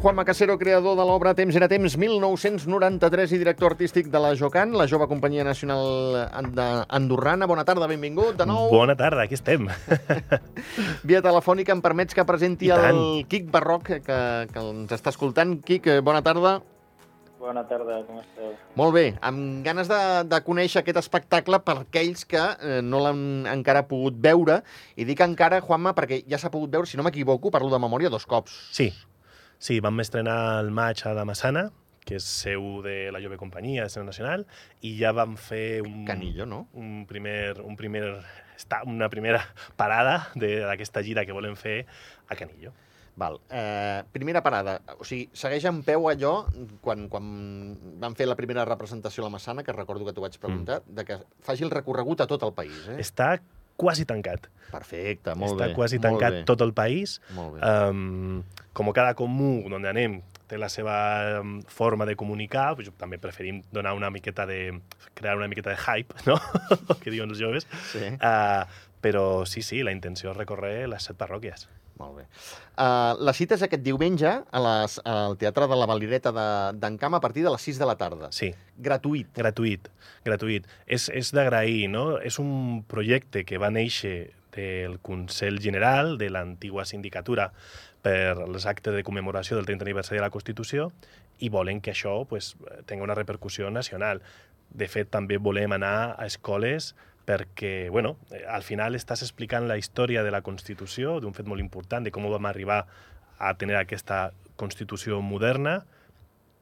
Juan Macasero, creador de l'obra Temps era temps, 1993 i director artístic de la Jocan, la jove companyia nacional and- andorrana. Bona tarda, benvingut de nou. Bona tarda, aquí estem. Via telefònica em permets que presenti el. Quic Barroc, que, que ens està escoltant. Quic, eh, bona tarda. Bona tarda, com esteu? Molt bé, amb ganes de, de conèixer aquest espectacle per aquells que eh, no l'han encara pogut veure. I dic encara, Juanma, perquè ja s'ha pogut veure, si no m'equivoco, parlo de memòria, dos cops. Sí, sí, vam estrenar el maig a la Massana, que és seu de la Jove Companyia, de Escena Nacional, i ja vam fer un, Canillo, no? un primer, un primer, una primera parada de- d'aquesta gira que volem fer a Canillo. Val. Eh, primera parada. O sigui, segueix en peu allò, quan, quan van fer la primera representació a la Massana, que recordo que t'ho vaig preguntar, Mm. de que faci el recorregut a tot el país. Eh? Està quasi tancat. Perfecte, molt Està bé. quasi molt tancat tot el país. Molt bé. Um, com cada comú on anem té la seva um, forma de comunicar, doncs també preferim donar una miqueta de... crear una miqueta de hype, no? que diuen els joves. Sí, Uh, però sí, sí, la intenció és recórrer les set parròquies. molt bé. Uh, la cita és aquest diumenge a les, al Teatre de la Valireta de- d'en Camp a partir de les 6 de la tarda. Sí, Gratuït. gratuït, gratuït. És, és d'agrair, no? És un projecte que va néixer del Consell General de l'antigua sindicatura per els actes de commemoració del 30 aniversari de la Constitució i volen que això pues, tingui una repercussió nacional. De fet, també volem anar a escoles perquè, bueno, eh, al final estàs explicant la història de la Constitució, d'un fet molt important, de com vam arribar a tenir aquesta Constitució moderna,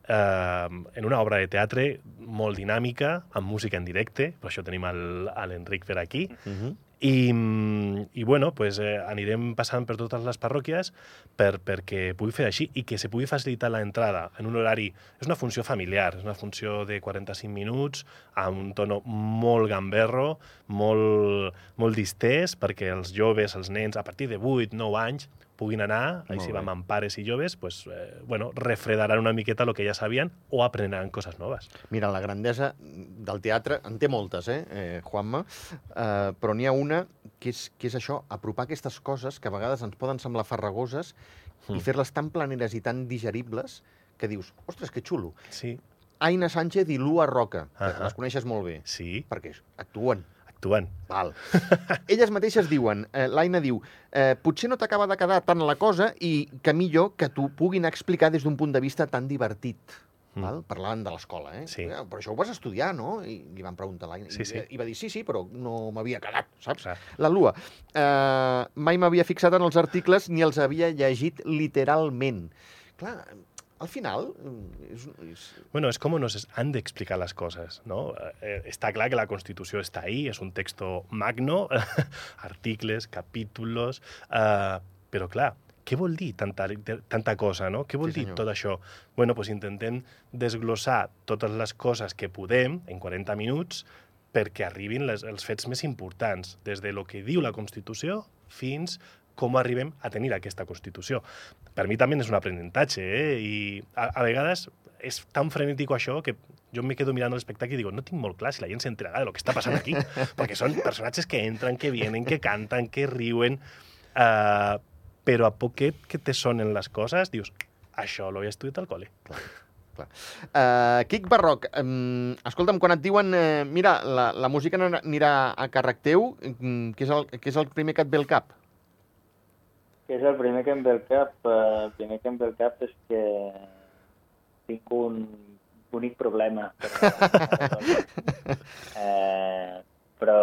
eh, en una obra de teatre molt dinàmica, amb música en directe, per això tenim l'Enric per aquí, Uh -huh. I, i bueno, pues, eh, anirem passant per totes les parròquies per, perquè pugui fer així i que se pugui facilitar l'entrada en un horari... És una funció familiar, és una funció de 45 minuts amb un tono molt gamberro, molt, molt distès, perquè els joves, els nens, a partir de 8, 9 anys, puguin anar, Molt així vam amb pares i joves, pues, eh, bueno, refredaran una miqueta el que ja sabien o aprendran coses noves. Mira, la grandesa del teatre, en té moltes, eh, eh Juanma, eh, però n'hi ha una que és, que és això, apropar aquestes coses que a vegades ens poden semblar farragoses i Mm. fer-les tan planeres i tan digeribles que dius, ostres, que xulo. Sí, Aina Sánchez i Lua Roca, que Ahà. les coneixes molt bé, sí, perquè actuen. Actuant. Val. Elles mateixes diuen, eh, l'Aina diu, eh, potser no t'acaba de quedar tant la cosa i que millor que t'ho puguin explicar des d'un punt de vista tan divertit. Mm. Val? Parlant de l'escola, eh? Sí. Però això ho vas estudiar, no? I li van preguntar l'Aina. Sí, sí. I, I va dir, sí, sí, però no m'havia quedat, saps? Clar. La Lua, eh, mai m'havia fixat en els articles ni els havia llegit literalment. Clar, al final... eh, És, és... Bueno, es como nos han de explicar las cosas, ¿no? Eh, está claro que la Constitución está ahí, es un texto magno, articles, capítulos, eh, però clar, què vol dir tanta, tanta cosa, no? Què vol Sí, dir senyor. tot això? Bueno, pues intentem desglossar totes les coses que podem en 40 minuts perquè arribin les, els fets més importants, des de lo que diu la Constitució fins com arribem a tenir aquesta Constitució. Per mi també és un aprenentatge, eh? I a, a vegades és tan frenètic això que jo me quedo mirant l'espectacle i digo, no tinc molt clar si la gent s'enterarà de lo que està passant aquí, perquè són personatges que entren, que vienen, que canten, que riuen, uh, però a poquet que te sonen les coses, dius, això l'ho he estudiat al col·le. Uh, Quic Barroc, um, escolta'm, quan et diuen uh, mira, la, la música no anirà a càrrec teu, um, què, és el, què és el primer que et ve al cap? Què és el primer que em ve al cap? Eh, El primer que em ve al cap és que tinc un bonic problema. Però, eh, però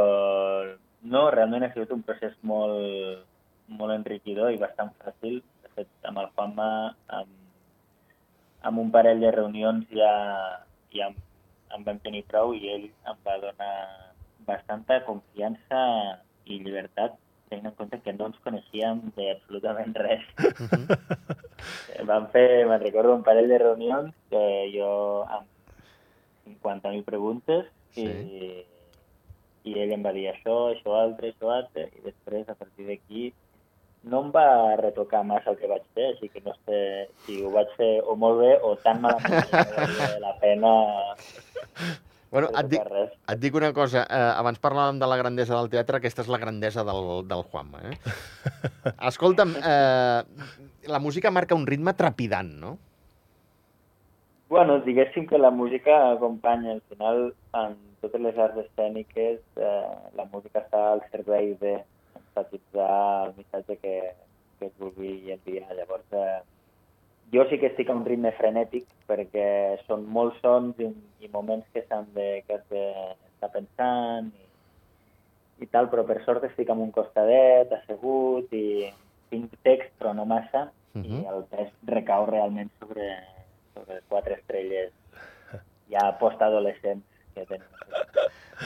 no, realment ha sigut un procés molt, molt enriquidor i bastant fàcil. De fet, amb el Juanma, amb, amb un parell de reunions ja, ja em, em vam tenir prou i ell em va donar bastanta confiança i llibertat tenint en compte que no ens coneixíem d'absolutament res. Vam fer, me'n recordo, un parell de reunions que jo amb 50.000 preguntes i, i ell em va dir això, això altre, això altre, i després, a partir d'aquí, no em va retocar massa el que vaig fer, així que no sé si ho vaig fer o molt bé o tan malament que no valia la pena Bueno, no et dic, et dic una cosa. Eh, abans parlàvem de la grandesa del teatre, aquesta és la grandesa del, del Juanma, eh? Escolta'm, eh, la música marca un ritme trepidant, no? Bueno, diguéssim que la música acompanya, al final, en totes les arts escèniques, eh, la música està al servei de enfatitzar el missatge que, que es vulgui enviar. Llavors, eh, jo sí que estic a un ritme frenètic perquè són molts sons i, i moments que s'han de, que has d'estar pensant i, i tal, però per sort estic en un costadet, assegut i tinc text però no massa uh -huh. i el pes recau realment sobre, sobre quatre estrelles ja postadolescents que tenim.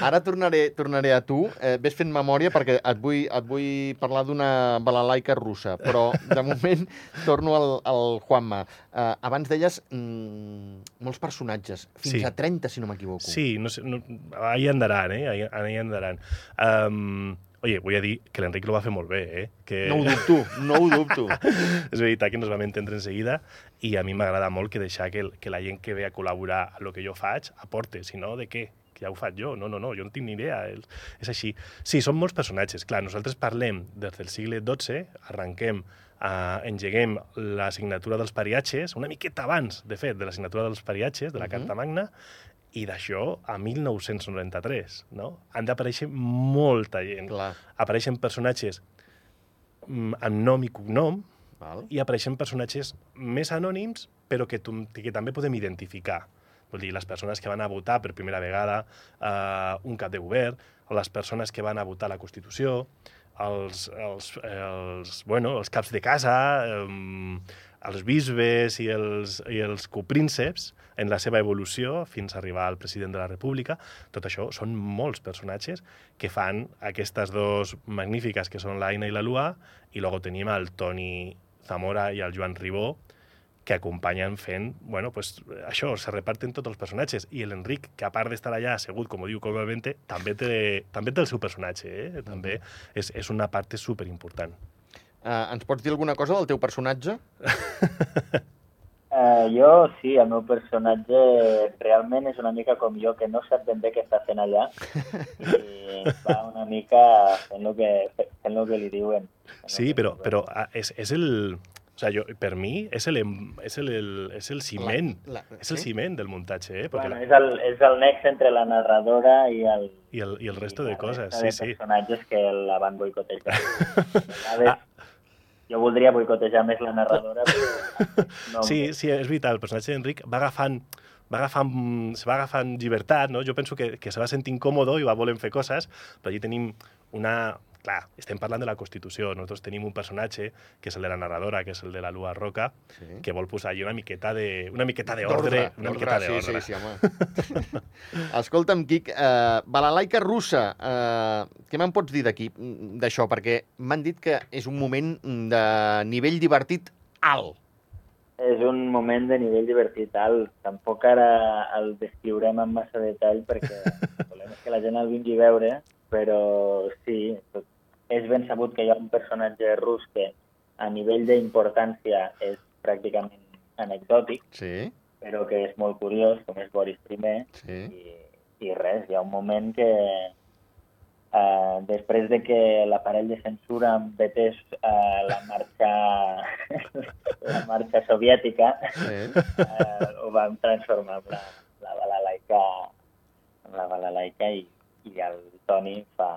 Ara tornaré, tornaré a tu. Eh, ves fent memòria perquè et vull, et vull parlar d'una balalaica russa, però de moment torno al, al Juanma. Eh, abans deies mm, molts personatges, fins Sí. a 30, si no m'equivoco. Sí, no sé, no, ahí andaran, eh? Ahí, ahí andaran. Um, oye, voy a dir que l'Enric lo va fer molt bé, eh? Que... No ho dubto, no ho dubto. és veritat que nos vam entendre en seguida i a mi m'agrada molt que deixar que, el- que la gent que ve a col·laborar a lo que jo faig aporte, si no, de què? Que ja ho faig jo. No, no, no, jo no tinc ni idea. És, així. Sí, són molts personatges. Clar, nosaltres parlem des del segle XII, arrenquem, eh, engeguem la signatura dels pariatges, una miqueta abans, de fet, de la signatura dels pariatges, de la Mhm. Carta Magna, i d'això a 1993, no? Han d'aparèixer molta gent. Clar. Apareixen personatges mm, amb nom i cognom, Val. i apareixen personatges més anònims, però que, tu, que també podem identificar. Vull dir, les persones que van a votar per primera vegada eh, un cap de govern, les persones que van a votar la Constitució, els, els, els, bueno, els caps de casa, eh, els bisbes i els, i els coprínceps en la seva evolució fins a arribar al president de la República. Tot això són molts personatges que fan aquestes dos magnífiques que són l'Aina i la Lua i luego tenim el Toni Zamora i el Joan Ribó que acompanyen fent, bueno, pues això, se reparten tots els personatges. I l'Enric, que a part d'estar allà assegut, com ho diu còmodament, també té, també té el seu personatge, eh? També és, és una part superimportant. Eh, ens pots dir alguna cosa del teu personatge? Eh, jo, sí, el meu personatge realment és una mica com jo, que no sap ben bé què està fent allà i va una mica fent el que, fent lo que li diuen. Sí, però, però ah, és, és el... O sea, jo, per mi és el, és el, el, és el ciment. La- la- és el ciment del muntatge, eh? Perquè Bueno, la, és, el, és el nex entre la narradora i el, I el, i el resto de la coses, sí, de sí. personatges que la van boicotejar. A vegades, jo voldria boicotejar més la narradora, però no, Sí, sí, és veritat, el personatge d'Enric va agafant va agafant, se va agafant llibertat, no? Jo penso que, que se va sentir incòmodo i va volent fer coses, però allí tenim una... Clar, estem parlant de la Constitució. Nosaltres tenim un personatge, que és el de la narradora, que és el de la Lua Roca, Sí. que vol posar allí una miqueta de una miqueta d'ordre, una miqueta sí, d'ordre. sí, sí, home. Escolta'm, Quic, eh, balalaica russa, eh, què me'n pots dir d'aquí, mm, d'això? Perquè m'han dit que és un moment de nivell divertit alt. És un moment de nivell divertit alt. Tampoc ara el descriurem amb massa detall perquè volem que la gent el vingui a veure, però sí, tot- és ben sabut que hi ha un personatge rus que a nivell d'importància és pràcticament anecdòtic, Sí, però que és molt curiós, com és Boris I, sí. i, i res, hi ha un moment que eh, després de que l'aparell de censura vetés eh, la marxa la marxa soviètica sí. eh, ho vam transformar en la, la balalaica en la balalaica i, i el Toni fa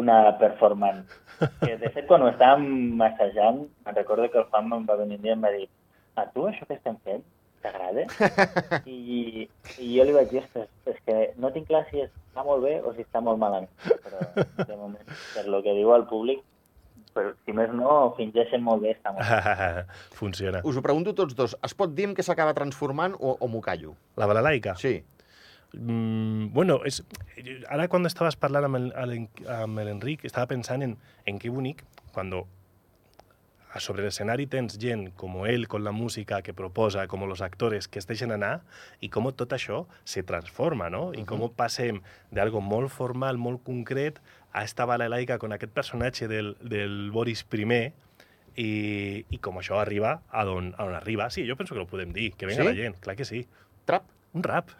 una performance que de fet quan ho estàvem assajant me'n recordo que el Juan em va venir un dia i em va dir a tu això que estem fent t'agrada? I, I jo li vaig dir, ostres, és que no tinc clar si està molt bé o si està molt malament. Però, de moment, per lo que diu el públic, però, si més no, fingeixen molt bé, està molt bé. Funciona. Us ho pregunto tots dos. Es pot dir què s'acaba transformant o, o m'ho callo? La balalaica? Sí. Mm, bueno, és, ara quan estaves parlant amb l'Enric, estava pensant en, en que bonic quan a sobre l'escenari tens gent com ell, con la música que proposa, com los actores que es deixen anar, i com tot això se transforma, no? I com passem d'algo molt formal, molt concret, a esta balalaica con aquest personatge del, del Boris I, i, i com això arriba a on, a on arriba. Sí, jo penso que ho podem dir, que venga Sí? la gent, clar que sí. Trap? Un rap.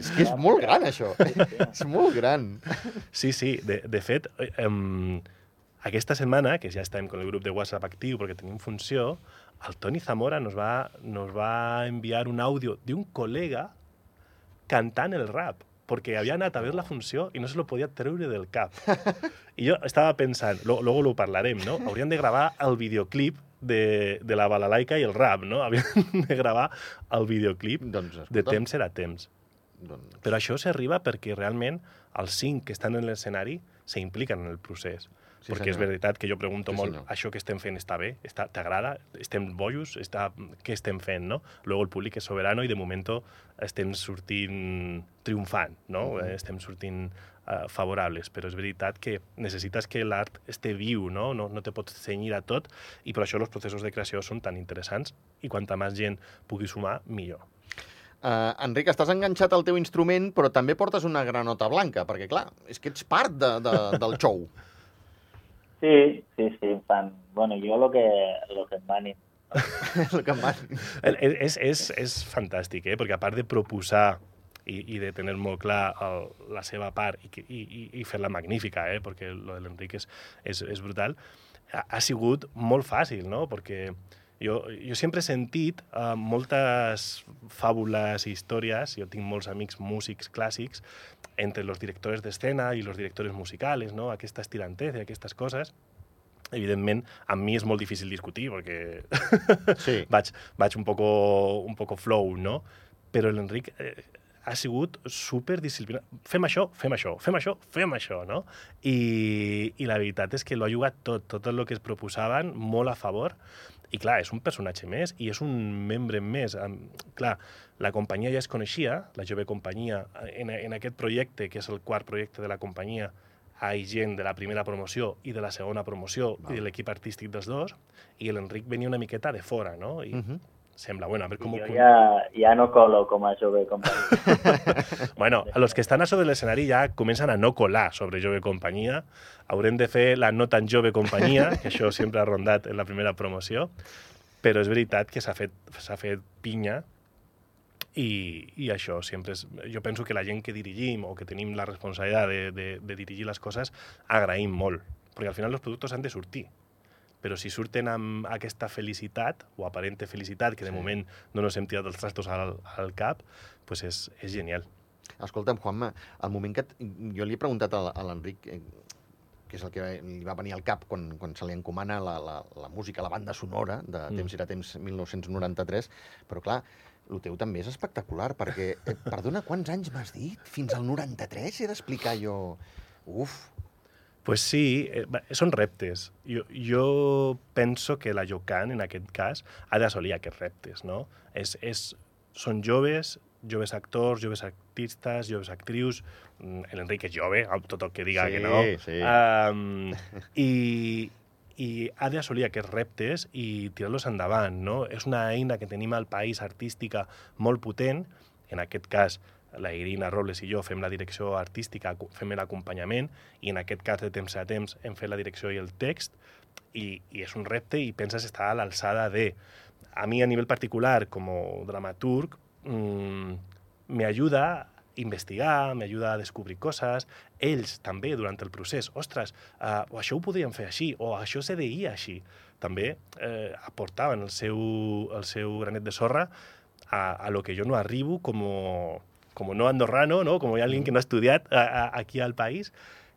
És que és molt gran, això. és molt gran. Sí, sí, de, de fet, em, aquesta setmana, que ja estem amb el grup de WhatsApp actiu perquè tenim funció, el Toni Zamora nos va, nos va enviar un àudio d'un col·lega cantant el rap perquè havia anat a veure la funció i no se lo podia treure del cap. I jo estava pensant, lo, luego lo parlarem, no? Hauríem de gravar el videoclip de, de la balalaica i el rap, no? Hauríem de gravar el videoclip Doncs, de escolta'm, temps serà temps. Doncs, Però això s'arriba perquè realment els cinc que estan en l'escenari s'impliquen en el procés. Sí, perquè senyor. és veritat que jo pregunto Sí, molt, senyor. això que estem fent està bé? T'agrada? Estem bojos? Està, què estem fent? No? Luego el públic és soberano i de moment estem sortint triomfant, no? Mhm. Eh, Estem sortint uh, favorables, però és veritat que necessites que l'art esté viu, no? no? No te pots cenyir a tot i per això els processos de creació són tan interessants i quanta més gent pugui sumar, millor. Uh, Enric, estàs enganxat al teu instrument, però també portes una granota blanca, perquè, clar, és que ets part de, de, del show. Sí, sí, sí, fan... Bueno, jo lo que, lo que em manin. El que em el- És, és, és fantàstic, eh? perquè a part de proposar i, i de tenir molt clar el, la seva part i, i, i, fer-la magnífica, eh? perquè lo de l'Enric és, és, és brutal, ha, ha sigut molt fàcil, no? perquè jo, jo sempre he sentit uh, moltes fàbules i històries, jo tinc molts amics músics clàssics, entre los directores d'escena i los directores musicales, no? aquesta estirantez i aquestes coses, evidentment, amb mi és molt difícil discutir, perquè Sí. vaig, vaig un poco, un poco flow, no? Però l'Enric eh, ha sigut super disciplinat. Fem això, fem això, fem això, fem això, no? I, I la veritat és que lo ha jugat tot, tot el que es proposaven, molt a favor. I clar, és un personatge més i és un membre més. Clar, la companyia ja es coneixia, la jove companyia, en, en aquest projecte, que és el quart projecte de la companyia, hi gent de la primera promoció i de la segona promoció Val. i de l'equip artístic dels dos, i l'Enric venia una miqueta de fora, no? I Mhm. Sembla, bueno, a ver cómo... jo ja, ja no colo com a jove companyia. Bueno, a los que estan a sobre l'escenari ja comencen a no colar sobre Jove Companyia. Haurem de fer la no tan jove companyia, que això sempre ha rondat en la primera promoció, però és veritat que s'ha fet, s'ha fet pinya i, i això sempre és... Jo penso que la gent que dirigim o que tenim la responsabilitat de, de, de dirigir les coses agraïm molt, perquè al final els productes han de sortir. Però si surten amb aquesta felicitat, o aparente felicitat, que de Sí. moment no nos hem tirat els trastos al, al cap, pues és, és genial. Escolta'm, Juanma, al moment que... t- Jo li he preguntat a, a l'Enric eh, què és el que li va venir al cap quan, quan se li encomana la, la, la música, la banda sonora de Mm. Temps era temps 1993, però clar, el teu també és espectacular, perquè, eh, perdona, quants anys m'has dit? Fins al 93 he d'explicar jo... Uf, Pues sí, eh, són reptes. Jo, jo penso que la Jocan, en aquest cas, ha d'assolir aquests reptes, no? És, és, són joves, joves actors, joves artistes, joves actrius, mm, l'Enric és jove, tot el que diga Sí, que no. sí. Um, i, i ha d'assolir aquests reptes i tirar-los endavant, no? És una eina que tenim al país artística molt potent, en aquest cas la Irina Robles i jo fem la direcció artística, fem l'acompanyament, i en aquest cas de temps a temps hem fet la direcció i el text, i, i és un repte i penses estar a l'alçada de... A mi, a nivell particular, com a dramaturg, mmm, me ayuda a investigar, me ayuda a descobrir coses, ells també durant el procés, ostres, uh, o això ho podríem fer així, o això se deia així. També eh, aportaven el seu, el seu granet de sorra a, a lo que jo no arribo como, como no andorrano, no? com alguien que no ha estudiat a, a, aquí al país,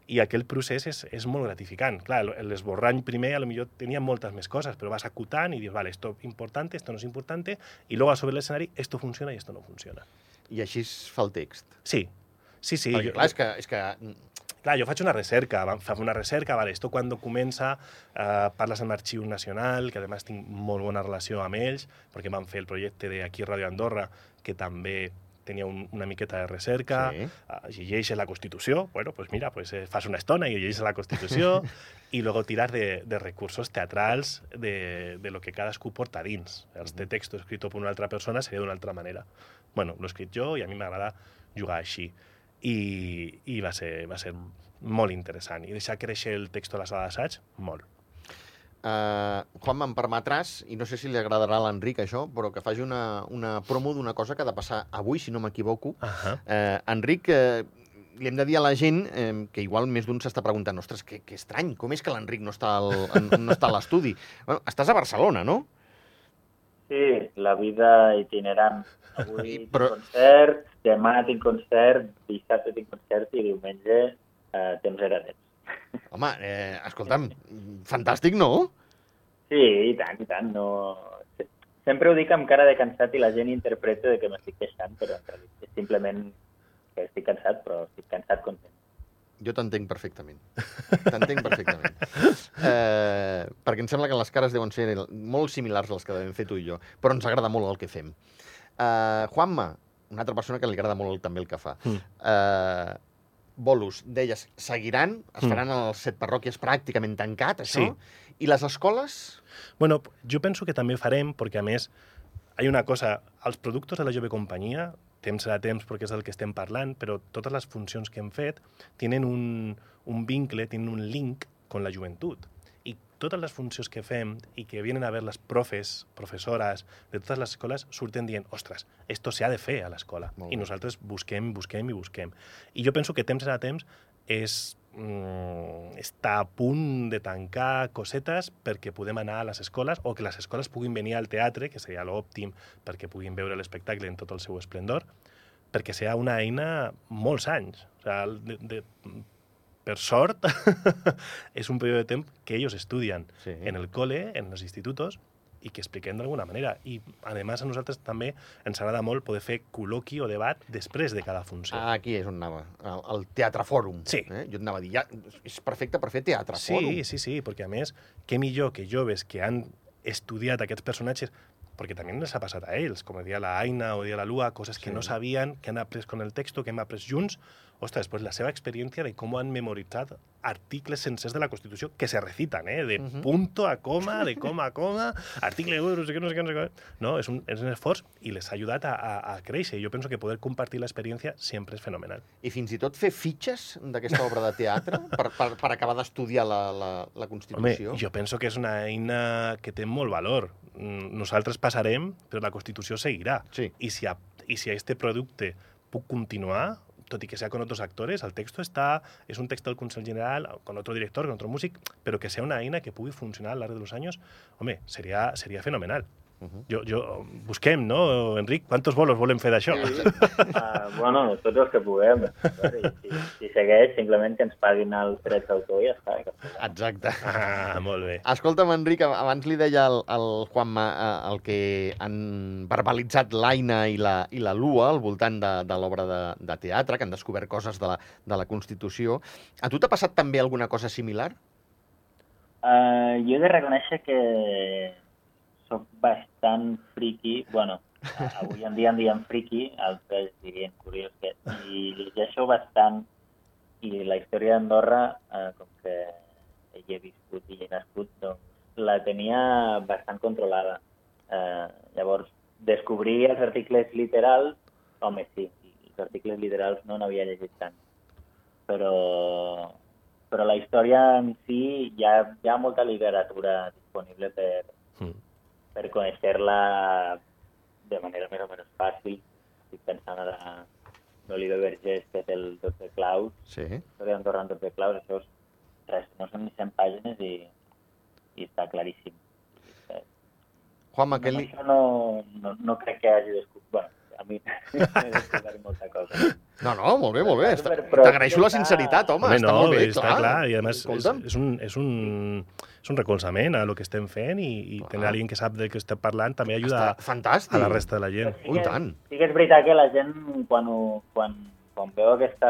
i aquell procés és, és molt gratificant. Clar, el- l'esborrany primer a lo millor tenia moltes més coses, però vas acotant i dius, vale, esto es importante, esto no es importante, y luego a sobre l'escenari, esto funciona i esto no funciona. i així es fa el text. Sí, sí, sí. Perquè, jo- clar, és que, és que Clar, jo faig una recerca, fer una recerca, vale, esto quan comença, eh, parles amb l'Arxiu Nacional, que a més tinc molt bona relació amb ells, perquè van fer el projecte de aquí Ràdio Andorra, que també tenia un, una miqueta de recerca, Sí. llegeixes la Constitució, bueno, pues mira, pues eh, fas una estona i llegeixes la Constitució, i luego tiras de, de recursos teatrals de, de lo que cadascú porta dins. Els de texto escrito per una altra persona seria d'una altra manera. Bueno, l'he escrit jo i a mi m'agrada jugar així. I, i va, ser, va ser molt interessant. I deixar créixer el text a la sala d'assaig, molt. Uh, Juanma, em permetràs, i no sé si li agradarà a l'Enric això, però que faci una, una promo d'una cosa que ha de passar avui, si no m'equivoco. Ahà. Eh, Enric, eh, li hem de dir a la gent eh, que igual més d'un s'està preguntant ostres, que, que estrany, com és que l'Enric no està al, en- no està a l'estudi? Bueno, estàs a Barcelona, no? Sí, la vida itinerant. Avui I- tinc però- concert, demà tinc concert, dissabte tinc concert i diumenge eh, temps era temps. Home, eh, escolta'm, fantàstic, no? Sí, i tant, i tant. No... Sempre ho dic amb cara de cansat i la gent interpreta de que m'estic queixant, però en realitat és simplement que estic cansat, però estic cansat content. Jo t'entenc perfectament. T'entenc perfectament. Eh, perquè em sembla que les cares deuen ser molt similars a les que devem fer tu i jo, però ens agrada molt el que fem. Eh, Juanma, una altra persona que li agrada molt també el que fa. Mm. Eh, Bolus, deies, seguiran, es Mm. faran a les set parròquies pràcticament tancat, això? Sí. I les escoles? Bueno, jo penso que també farem, perquè a més, hi ha una cosa, els productes de la jove companyia, temps serà temps perquè és del que estem parlant, però totes les funcions que hem fet tenen un, un vincle, tenen un link con la joventut. Totes les funcions que fem i que vienen a ver les profes, professores de totes les escoles surten dient, ostres, esto se ha de fer a l'escola. I nosaltres busquem, busquem i busquem. I jo penso que temps serà temps és mm, està a punt de tancar cosetes perquè podem anar a les escoles o que les escoles puguin venir al teatre, que seria l'òptim perquè puguin veure l'espectacle en tot el seu esplendor, perquè serà una eina molts anys. O sea, de, de, per sort, és un període de temps que ells estudien Sí. en el cole, en els institutos, i que expliquem d'alguna manera. I, a més, a nosaltres també ens agrada molt poder fer col·loqui o debat després de cada funció. Ah, aquí és on anava, al, al Teatre Fòrum. Sí. Eh? Jo anava a dir, ja, és perfecte per fer Teatre Sí, Fòrum. sí, sí, perquè a més, què millor que joves que han estudiat aquests personatges, perquè també les ha passat a ells, com deia la Aina o deia la Lua, coses que Sí. no sabien, que han après con el texto, que hem après junts, ostres, pues la seva experiència de com han memoritzat articles sencers de la Constitució que se recitan, eh? de Mhm. punto a coma, de coma a coma, article 1, no sé què, no sé què, no sé què. No, és un, és un esforç i les ha ajudat a, a, a créixer. Jo penso que poder compartir l'experiència sempre és fenomenal. I fins i tot fer fitxes d'aquesta obra de teatre per, per, per acabar d'estudiar la, la, la Home, Constitució. jo penso que és una eina que té molt valor. Mm, Nosaltres passarem, però la Constitució seguirà. Sí. I si a, i si a este producte puc continuar, tot i que sea con otros actores, el texto está, es un texto del Consell General, con otro director, con otro músic, pero que sea una eina que pugui funcionar al largo de los años, home, seria, seria fenomenal. Mhm. Jo, jo, busquem, no, Enric? Quantos bolos volem fer d'això? Uh, bueno, tots els que puguem. Si, si segueix, simplement que ens paguin els drets d'autor i ja està. Exacte. Ah, molt bé. Escolta'm, Enric, abans li deia al, al Juanma eh, el que han verbalitzat l'Aina i, la, i la Lua al voltant de, de l'obra de, de teatre, que han descobert coses de la, de la Constitució. A tu t'ha passat també alguna cosa similar? Uh, jo he de reconèixer que sóc bastant friki, bueno, avui en dia en diem friki, altres dirien curiós, que, i llegeixo bastant, i la història d'Andorra, eh, com que hi he viscut i hi he nascut, doncs la tenia bastant controlada. Eh, llavors, descobrir els articles literals, home, sí, els articles literals no n'havia llegit tant, però, però la història en si hi ha, hi ha molta literatura disponible per, Mm. Per conèixer-la de manera més o menys fàcil. Estic pensant ara l'Oliver Vergés, que té el 12 claus, Sí. història d'Andorra en 12 claus, això és, res, no són ni 100 pàgines i, i està claríssim. Eh, Juanma, amb què li... Això no, no, no crec que hagi descobert... Bueno, a mi he descobert molta cosa. No, no, molt bé, molt bé. Està T'agraeixo la està- sinceritat, home, Home, està no, molt bé, està clar. clar, i a més és, és, un, és, un, és un recolzament a lo que estem fent i, i Clar. tenir algú que sap de què estem parlant també ajuda Està fantàstic. a la resta de la gent. Sí Ui, que- tant. Sí que és veritat que la gent, quan, ho, quan, quan veu aquesta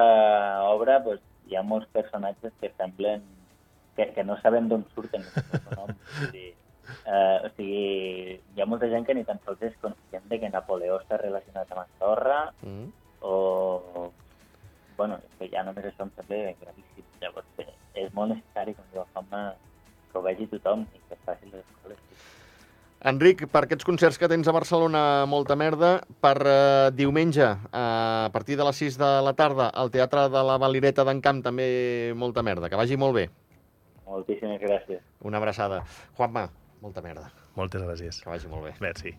obra, pues, hi ha molts personatges que semblen que, que no sabem d'on surten. Vull dir, eh, o sigui, hi ha molta gent que ni tan sols és conscient de que Napoleó està relacionat amb Andorra Mm. o... Bueno, és que ja només això em sembla gravíssim. Llavors, eh, és molt necessari, com diu el Juanma, que ho vegi tothom i que es faci les escoles. Enric, per aquests concerts que tens a Barcelona, molta merda. Per eh, diumenge, eh, a partir de les 6 de la tarda, al Teatre de la Valireta d'en Camp, també molta merda. Que vagi molt bé. Moltíssimes gràcies. Una abraçada. Juanma, molta merda. Moltes gràcies. Que vagi molt bé. Merci.